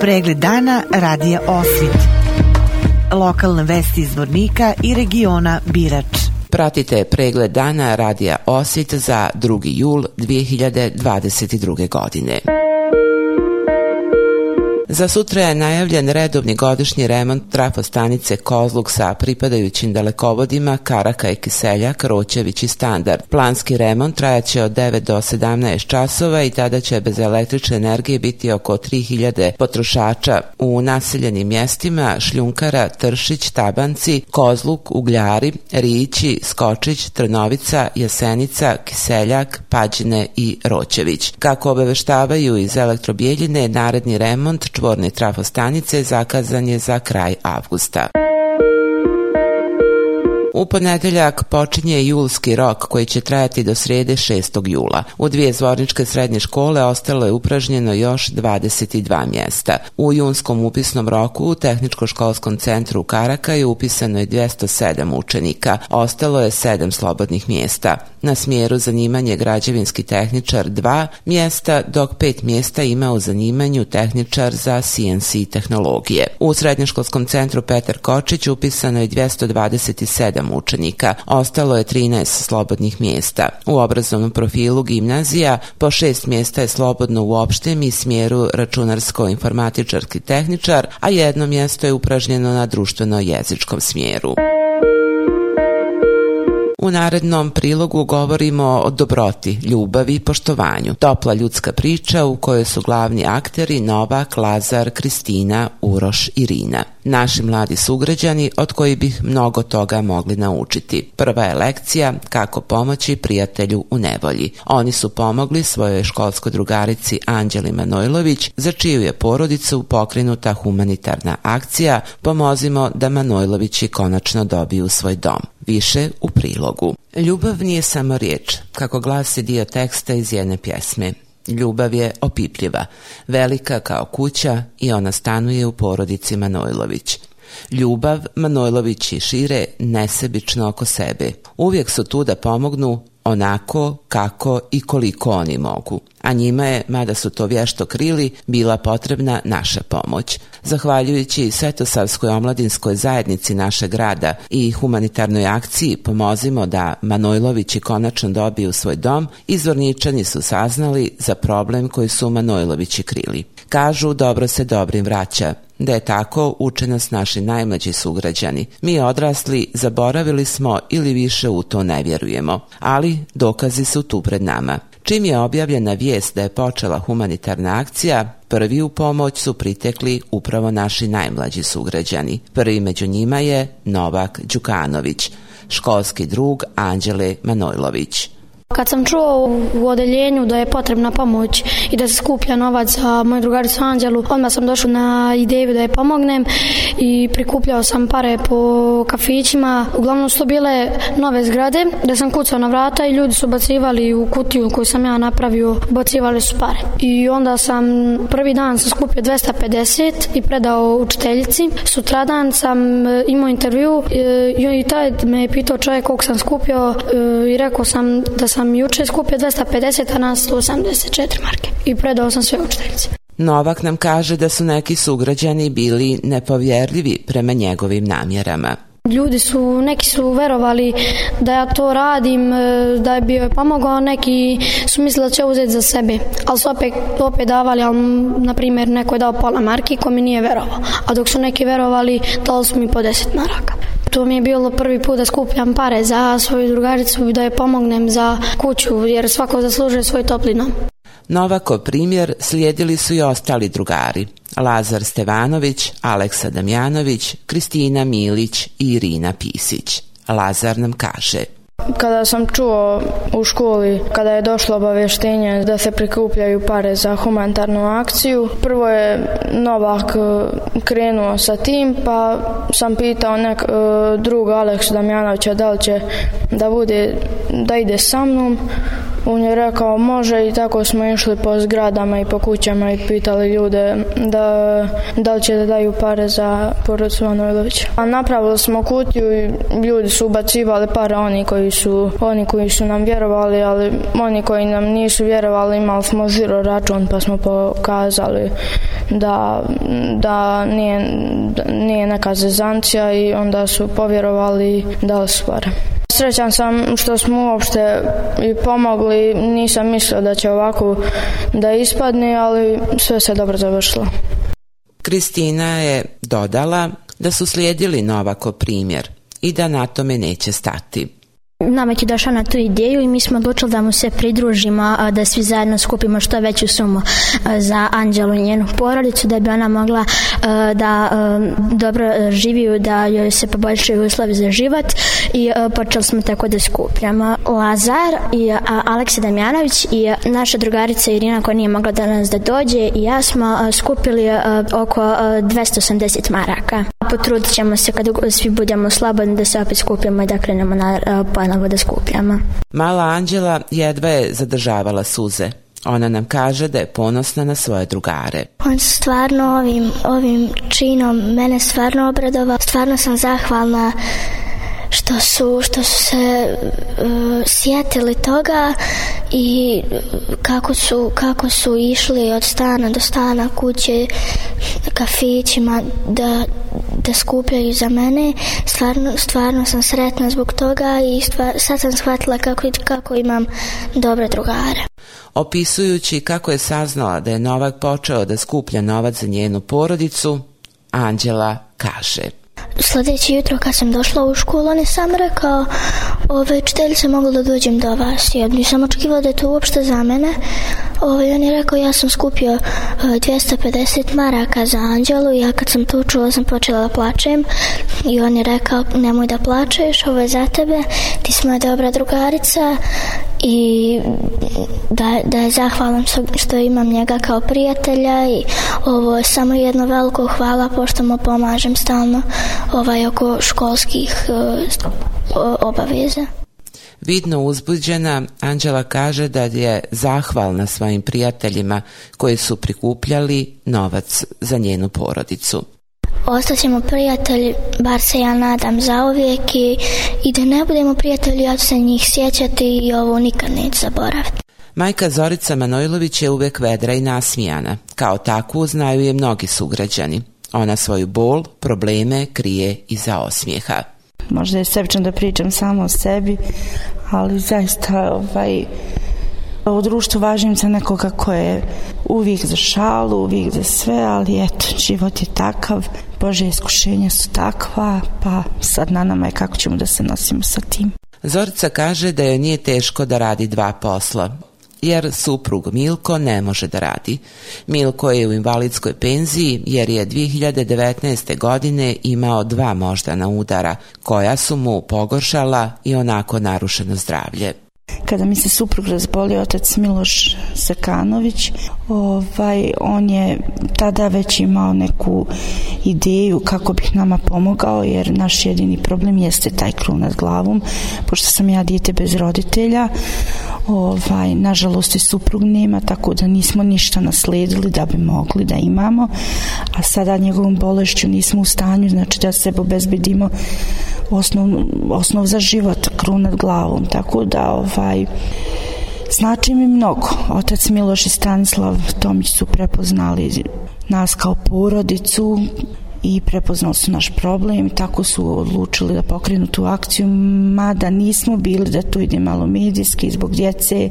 Pregled dana radija Osvit. Lokalne vesti iz Vornika i regiona Birač. Pratite pregled dana radija Osvit za 2. jul 2022. godine. Za sutra je najavljen redovni godišnji remont trafostanice Kozlog sa pripadajućim dalekovodima Karaka i Kiselja, Kroćević i Standard. Planski remont trajaće od 9 do 17 časova i tada će bez električne energije biti oko 3000 potrošača u naseljenim mjestima Šljunkara, Tršić, Tabanci, Kozluk, Ugljari, Rići, Skočić, Trnovica, Jasenica, Kiseljak, Pađine i Roćević. Kako obaveštavaju iz elektrobjeljine, naredni remont čvorne trafostanice zakazan je za kraj avgusta. U ponedeljak počinje julski rok koji će trajati do srede 6. jula. U dvije zvorničke srednje škole ostalo je upražnjeno još 22 mjesta. U junskom upisnom roku u Tehničko-školskom centru Karaka je upisano je 207 učenika. Ostalo je 7 slobodnih mjesta. Na smjeru zanimanje građevinski tehničar 2 mjesta, dok 5 mjesta ima u zanimanju tehničar za CNC tehnologije. U srednjoškolskom centru Petar Kočić upisano je 227 7 učenika. Ostalo je 13 slobodnih mjesta. U obrazovnom profilu gimnazija po 6 mjesta je slobodno u opštem i smjeru računarsko-informatičarski tehničar, a jedno mjesto je upražnjeno na društveno-jezičkom smjeru. U narednom prilogu govorimo o dobroti, ljubavi i poštovanju. Topla ljudska priča u kojoj su glavni akteri Novak, Lazar, Kristina, Uroš i Rina. Naši mladi sugrađani od kojih bih mnogo toga mogli naučiti. Prva je lekcija kako pomoći prijatelju u nevolji. Oni su pomogli svojoj školskoj drugarici Anđeli Manojlović, za čiju je porodicu pokrenuta humanitarna akcija Pomozimo da Manojlovići konačno dobiju svoj dom. Više u prilogu. Ljubav nije samo riječ, kako glasi dio teksta iz jedne pjesme. Ljubav je opipljiva, velika kao kuća i ona stanuje u porodici Manojlović. Ljubav Manojlovići šire nesebično oko sebe. Uvijek su tu da pomognu onako kako i koliko oni mogu. A njima je, mada su to vješto krili, bila potrebna naša pomoć. Zahvaljujući Svetosavskoj omladinskoj zajednici našeg grada i humanitarnoj akciji Pomozimo da Manojlovići konačno dobiju svoj dom, izvorničani su saznali za problem koji su Manojlovići krili. Kažu dobro se dobrim vraća, Da je tako, uče nas naši najmlađi sugrađani. Mi odrasli zaboravili smo ili više u to ne vjerujemo, ali dokazi su tu pred nama. Čim je objavljena vijest da je počela humanitarna akcija, prvi u pomoć su pritekli upravo naši najmlađi sugrađani. Prvi među njima je Novak Đukanović, školski drug Anđele Manojlović. Kad sam čuo u odeljenju da je potrebna pomoć i da se skuplja novac za moju drugaricu Anđelu, odmah sam došao na ideju da je pomognem i prikupljao sam pare po kafićima. Uglavnom su bile nove zgrade da sam kucao na vrata i ljudi su bacivali u kutiju koju sam ja napravio, bacivali su pare. I onda sam prvi dan sam skupio 250 i predao učiteljici. Sutradan sam e, imao intervju e, i, i taj me je pitao čovjek koliko sam skupio e, i rekao sam da sam sam juče skupio 250, a nas 184 marke i predao sam sve učiteljicima. Novak nam kaže da su neki sugrađani bili nepovjerljivi prema njegovim namjerama. Ljudi su, neki su verovali da ja to radim, e, da je bio je pomogao, neki su mislili da će uzeti za sebe, ali su opet, opet davali, ali na primjer neko je dao pola marki ko mi nije verovao, a dok su neki verovali dali su mi po 10 maraka. To mi je bilo prvi put da skupljam pare za svoju drugaricu da je pomognem za kuću jer svako zaslužuje svoj topli dom. Novako primjer slijedili su i ostali drugari. Lazar Stevanović, Aleksa Damjanović, Kristina Milić i Irina Pisić. Lazar nam kaže – Kada sam čuo u školi, kada je došlo obaveštenje da se prikupljaju pare za humanitarnu akciju, prvo je Novak e, krenuo sa tim, pa sam pitao nek, e, drug Aleksa Damjanovića da li će da bude, da ide sa mnom, On je rekao može i tako smo išli po zgradama i po kućama i pitali ljude da, da li će da daju pare za porodicu Manojlovića. A napravili smo kutiju i ljudi su ubacivali pare oni koji su, oni koji su nam vjerovali, ali oni koji nam nisu vjerovali imali smo žiro račun pa smo pokazali da, da nije, da nije neka zezancija i onda su povjerovali da li su pare srećan sam što smo uopšte i pomogli, nisam mislio da će ovako da ispadne, ali sve se dobro završilo. Kristina je dodala da su slijedili Novako primjer i da na tome neće stati. Nama je došao na tu ideju i mi smo odlučili da mu se pridružimo, da svi zajedno skupimo što veću sumu za Anđelu i njenu porodicu, da bi ona mogla da dobro živi, da joj se poboljšaju uslovi za život i počeli smo tako da skupljamo. Lazar i Aleksa Damjanović i naša drugarica Irina koja nije mogla danas da dođe i ja smo skupili oko 280 maraka. Potrudit ćemo se kada svi budemo slobodni da se opet skupimo i da krenemo na plan na vodoskupljama. Da Mala Anđela jedva je zadržavala suze. Ona nam kaže da je ponosna na svoje drugare. On stvarno ovim, ovim činom mene stvarno obradovao. Stvarno sam zahvalna što su, što su se uh, sjetili toga i kako su, kako su išli od stana do stana, kuće, kafićima da, da skupljaju za mene. Stvarno, stvarno sam sretna zbog toga i stvar, sad sam shvatila kako, kako imam dobre drugare. Opisujući kako je saznala da je Novak počeo da skuplja novac za njenu porodicu, Anđela kaže – sledeće jutro kad sam došla u školu, on je sam rekao, ove, čitelj mogla da dođem do vas. Ja nisam očekivao da je to uopšte za mene. Ove, on je rekao, ja sam skupio 250 e, maraka za anđelu ja kad sam to čula sam počela da plačem i on je rekao, nemoj da plačeš, ovo je za tebe, ti si moja dobra drugarica i mm, da, da je zahvalan što imam njega kao prijatelja i ovo je samo jedno veliko hvala pošto mu pomažem stalno ovaj oko školskih e, obaveza. Vidno uzbuđena, Anđela kaže da je zahvalna svojim prijateljima koji su prikupljali novac za njenu porodicu ostaćemo prijatelji, bar se ja nadam zauvijek i, i da ne budemo prijatelji, ja ću se njih sjećati i ovo nikad neću zaboraviti. Majka Zorica Manojlović je uvek vedra i nasmijana. Kao takvu znaju je mnogi sugrađani. Ona svoju bol, probleme krije iza osmijeha. Možda je sebično da pričam samo o sebi, ali zaista ovaj, Pa u društvu važim za nekoga ko je uvijek za šalu, uvijek za sve, ali eto, život je takav, Bože iskušenja su takva, pa sad na nama je kako ćemo da se nosimo sa tim. Zorica kaže da joj nije teško da radi dva posla, jer suprug Milko ne može da radi. Milko je u invalidskoj penziji jer je 2019. godine imao dva moždana udara koja su mu pogoršala i onako narušeno zdravlje. Kada mi se suprug razbolio otac Miloš Sakanović, ovaj, on je tada već imao neku ideju kako bih nama pomogao, jer naš jedini problem jeste taj krov nad glavom, pošto sam ja dijete bez roditelja, Ovaj, nažalost i suprug nema, tako da nismo ništa nasledili da bi mogli da imamo, a sada njegovom bolešću nismo u stanju, znači da se obezbedimo osnov, osnov za život, kru nad glavom, tako da ovaj, znači mi mnogo. Otac Miloš i Stanislav Tomić su prepoznali nas kao porodicu, i prepoznali su naš problem, tako su odlučili da pokrenu tu akciju, mada nismo bili da to ide malo medijski zbog djece,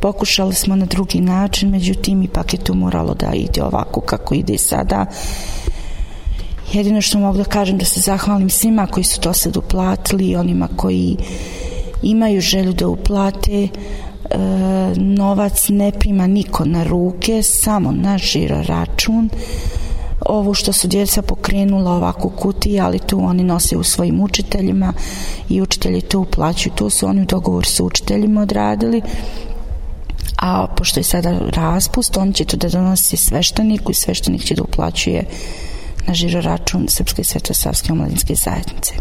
pokušali smo na drugi način, međutim ipak je to moralo da ide ovako kako ide sada. Jedino što mogu da kažem da se zahvalim svima koji su to sad uplatili i onima koji imaju želju da uplate, e, novac ne prima niko na ruke, samo na žiro račun ovu što su djeca pokrenula ovako kutiji, ali tu oni nose u svojim učiteljima i učitelji tu uplaćuju. Tu su oni u dogovor sa učiteljima odradili a pošto je sada raspust, on će to da donosi svešteniku i sveštenik će da uplaćuje na žiro račun Srpske svetosavske omladinske zajednice.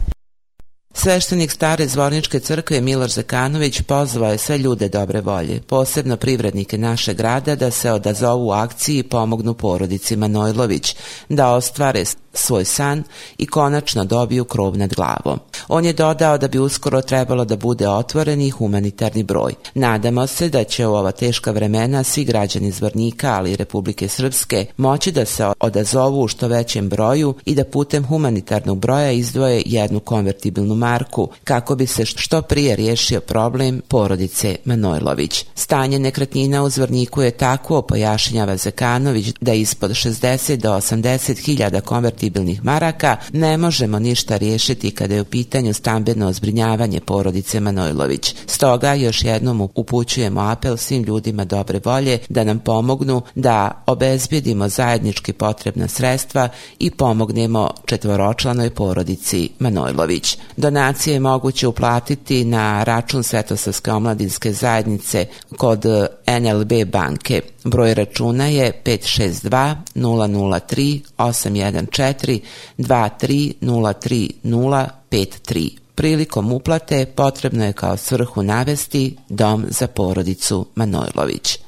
Sveštenik stare zvorničke crkve Miloš Zekanović pozvao je sve ljude dobre volje, posebno privrednike naše grada, da se odazovu akciji i pomognu porodici Manojlović, da ostvare svoj san i konačno dobiju krov nad glavom. On je dodao da bi uskoro trebalo da bude otvoren i humanitarni broj. Nadamo se da će u ova teška vremena svi građani Zvornika, ali i Republike Srpske, moći da se odazovu u što većem broju i da putem humanitarnog broja izdvoje jednu konvertibilnu marku kako bi se što prije riješio problem porodice Manojlović. Stanje nekretnina u Zvorniku je tako, pojašnjava Zekanović, da ispod 60 do 80 hiljada konvertibilnih konvertibilnih maraka, ne možemo ništa riješiti kada je u pitanju stambeno ozbrinjavanje porodice Manojlović. Stoga još jednom upućujemo apel svim ljudima dobre volje da nam pomognu da obezbjedimo zajednički potrebna sredstva i pomognemo četvoročlanoj porodici Manojlović. Donacije je moguće uplatiti na račun Svetosavske omladinske zajednice kod eh, NLB banke. Broj računa je 562 003 814 4 23 03 053. Prilikom uplate potrebno je kao svrhu navesti Dom za porodicu Manojlović.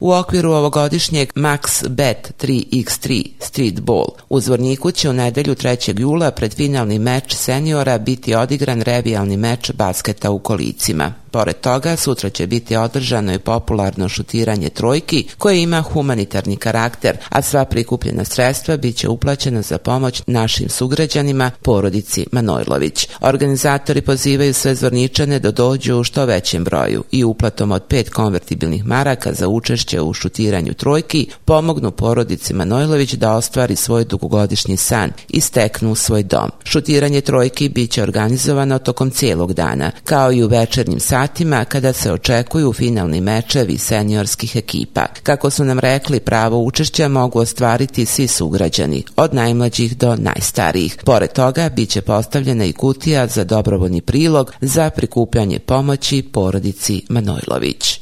U okviru ovogodišnjeg Max Bet 3x3 Streetball u Zvorniku će u nedelju 3. jula pred finalni meč seniora biti odigran revijalni meč basketa u kolicima. Pored toga, sutra će biti održano i popularno šutiranje trojki koje ima humanitarni karakter, a sva prikupljena sredstva biće uplaćena za pomoć našim sugrađanima, porodici Manojlović. Organizatori pozivaju sve zvorničane da dođu u što većem broju i uplatom od pet konvertibilnih maraka za učešće u šutiranju trojki pomognu porodici Manojlović da ostvari svoj dugogodišnji san i steknu svoj dom. Šutiranje trojki biće organizovano tokom cijelog dana, kao i u večernjim satima satima kada se očekuju finalni mečevi seniorskih ekipa. Kako su nam rekli, pravo učešća mogu ostvariti svi sugrađani, od najmlađih do najstarijih. Pored toga, biće postavljena i kutija za dobrovoljni prilog za prikupljanje pomoći porodici Manojlović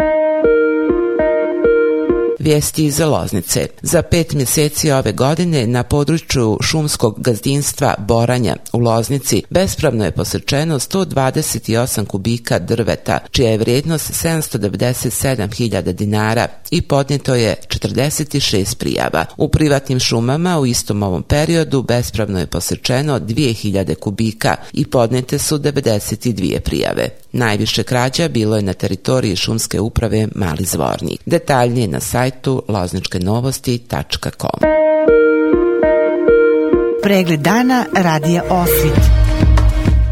vijesti iz Loznice. Za pet mjeseci ove godine na području šumskog gazdinstva Boranja u Loznici bespravno je posečeno 128 kubika drveta, čija je vrijednost 797.000 dinara i podnijeto je 46 prijava. U privatnim šumama u istom ovom periodu bespravno je posečeno 2000 kubika i podnijete su 92 prijave. Najviše krađa bilo je na teritoriji šumske uprave Mali Zvornik. Detaljnije na sajtu sajtu lozničkenovosti.com. Pregled dana radija Osvit.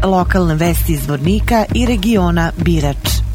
Lokalne vesti iz Vornika i regiona Birač.